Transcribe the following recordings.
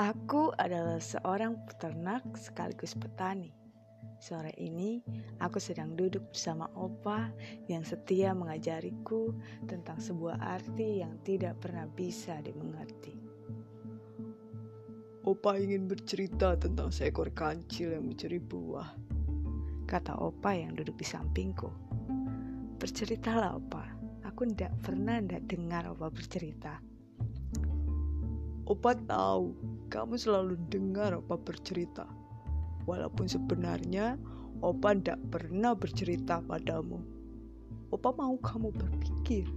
Aku adalah seorang peternak sekaligus petani. Sore ini, aku sedang duduk bersama Opa yang setia mengajariku tentang sebuah arti yang tidak pernah bisa dimengerti. Opa ingin bercerita tentang seekor kancil yang mencuri buah. Kata Opa yang duduk di sampingku. Berceritalah Opa, aku tidak pernah tidak dengar Opa bercerita. Opa tahu kamu selalu dengar Opa bercerita. Walaupun sebenarnya Opa tidak pernah bercerita padamu. Opa mau kamu berpikir.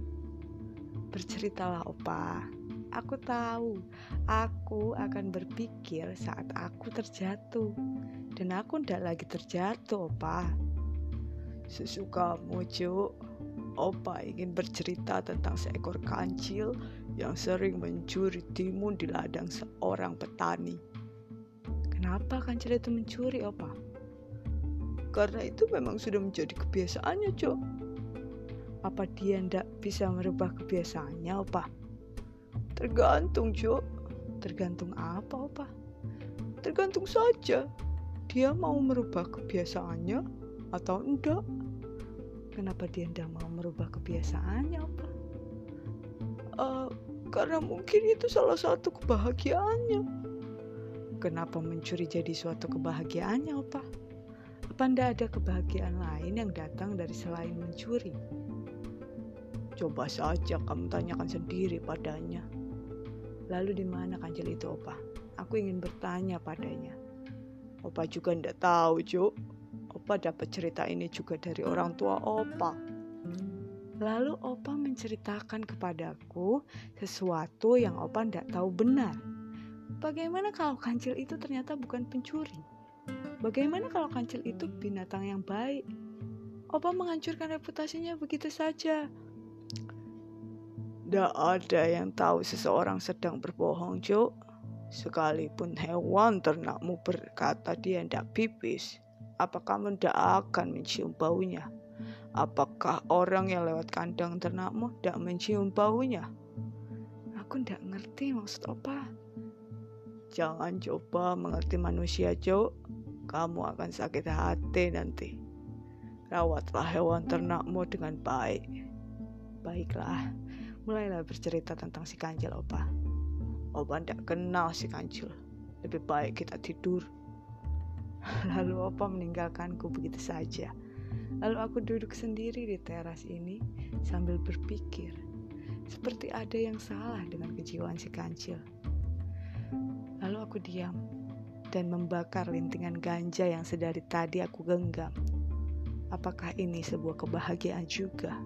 Berceritalah Opa. Aku tahu, aku akan berpikir saat aku terjatuh. Dan aku tidak lagi terjatuh, Opa. Sesukamu, Cuk. Opa ingin bercerita tentang seekor kancil yang sering mencuri timun di ladang seorang petani. Kenapa kancil itu mencuri, Opa? Karena itu memang sudah menjadi kebiasaannya, Cok. Apa dia tidak bisa merubah kebiasaannya, Opa? Tergantung, Cok. Tergantung apa, Opa? Tergantung saja. Dia mau merubah kebiasaannya atau enggak. Kenapa dia tidak mau merubah kebiasaannya, Opa? Uh, karena mungkin itu salah satu kebahagiaannya. Kenapa mencuri jadi suatu kebahagiaannya, Opa? Apa ndak ada kebahagiaan lain yang datang dari selain mencuri? Coba saja kamu tanyakan sendiri padanya. Lalu di mana kancil itu, Opa? Aku ingin bertanya padanya. Opa juga ndak tahu, Cuk. Opa dapat cerita ini juga dari orang tua Opa. Lalu Opa menceritakan kepadaku sesuatu yang Opa tidak tahu benar. Bagaimana kalau kancil itu ternyata bukan pencuri? Bagaimana kalau kancil itu binatang yang baik? Opa menghancurkan reputasinya begitu saja. Tidak ada yang tahu seseorang sedang berbohong, Jo. Sekalipun hewan ternakmu berkata dia tidak pipis, apa kamu tidak akan mencium baunya? Apakah orang yang lewat kandang ternakmu tidak mencium baunya? Aku tidak ngerti maksud opa. Jangan coba mengerti manusia, Jo. Kamu akan sakit hati nanti. Rawatlah hewan ternakmu dengan baik. Baiklah, mulailah bercerita tentang si kancil, opa. Opa tidak kenal si kancil. Lebih baik kita tidur. Lalu opa meninggalkanku begitu saja. Lalu aku duduk sendiri di teras ini sambil berpikir, seperti ada yang salah dengan kejiwaan si kancil. Lalu aku diam dan membakar lintingan ganja yang sedari tadi aku genggam. Apakah ini sebuah kebahagiaan juga?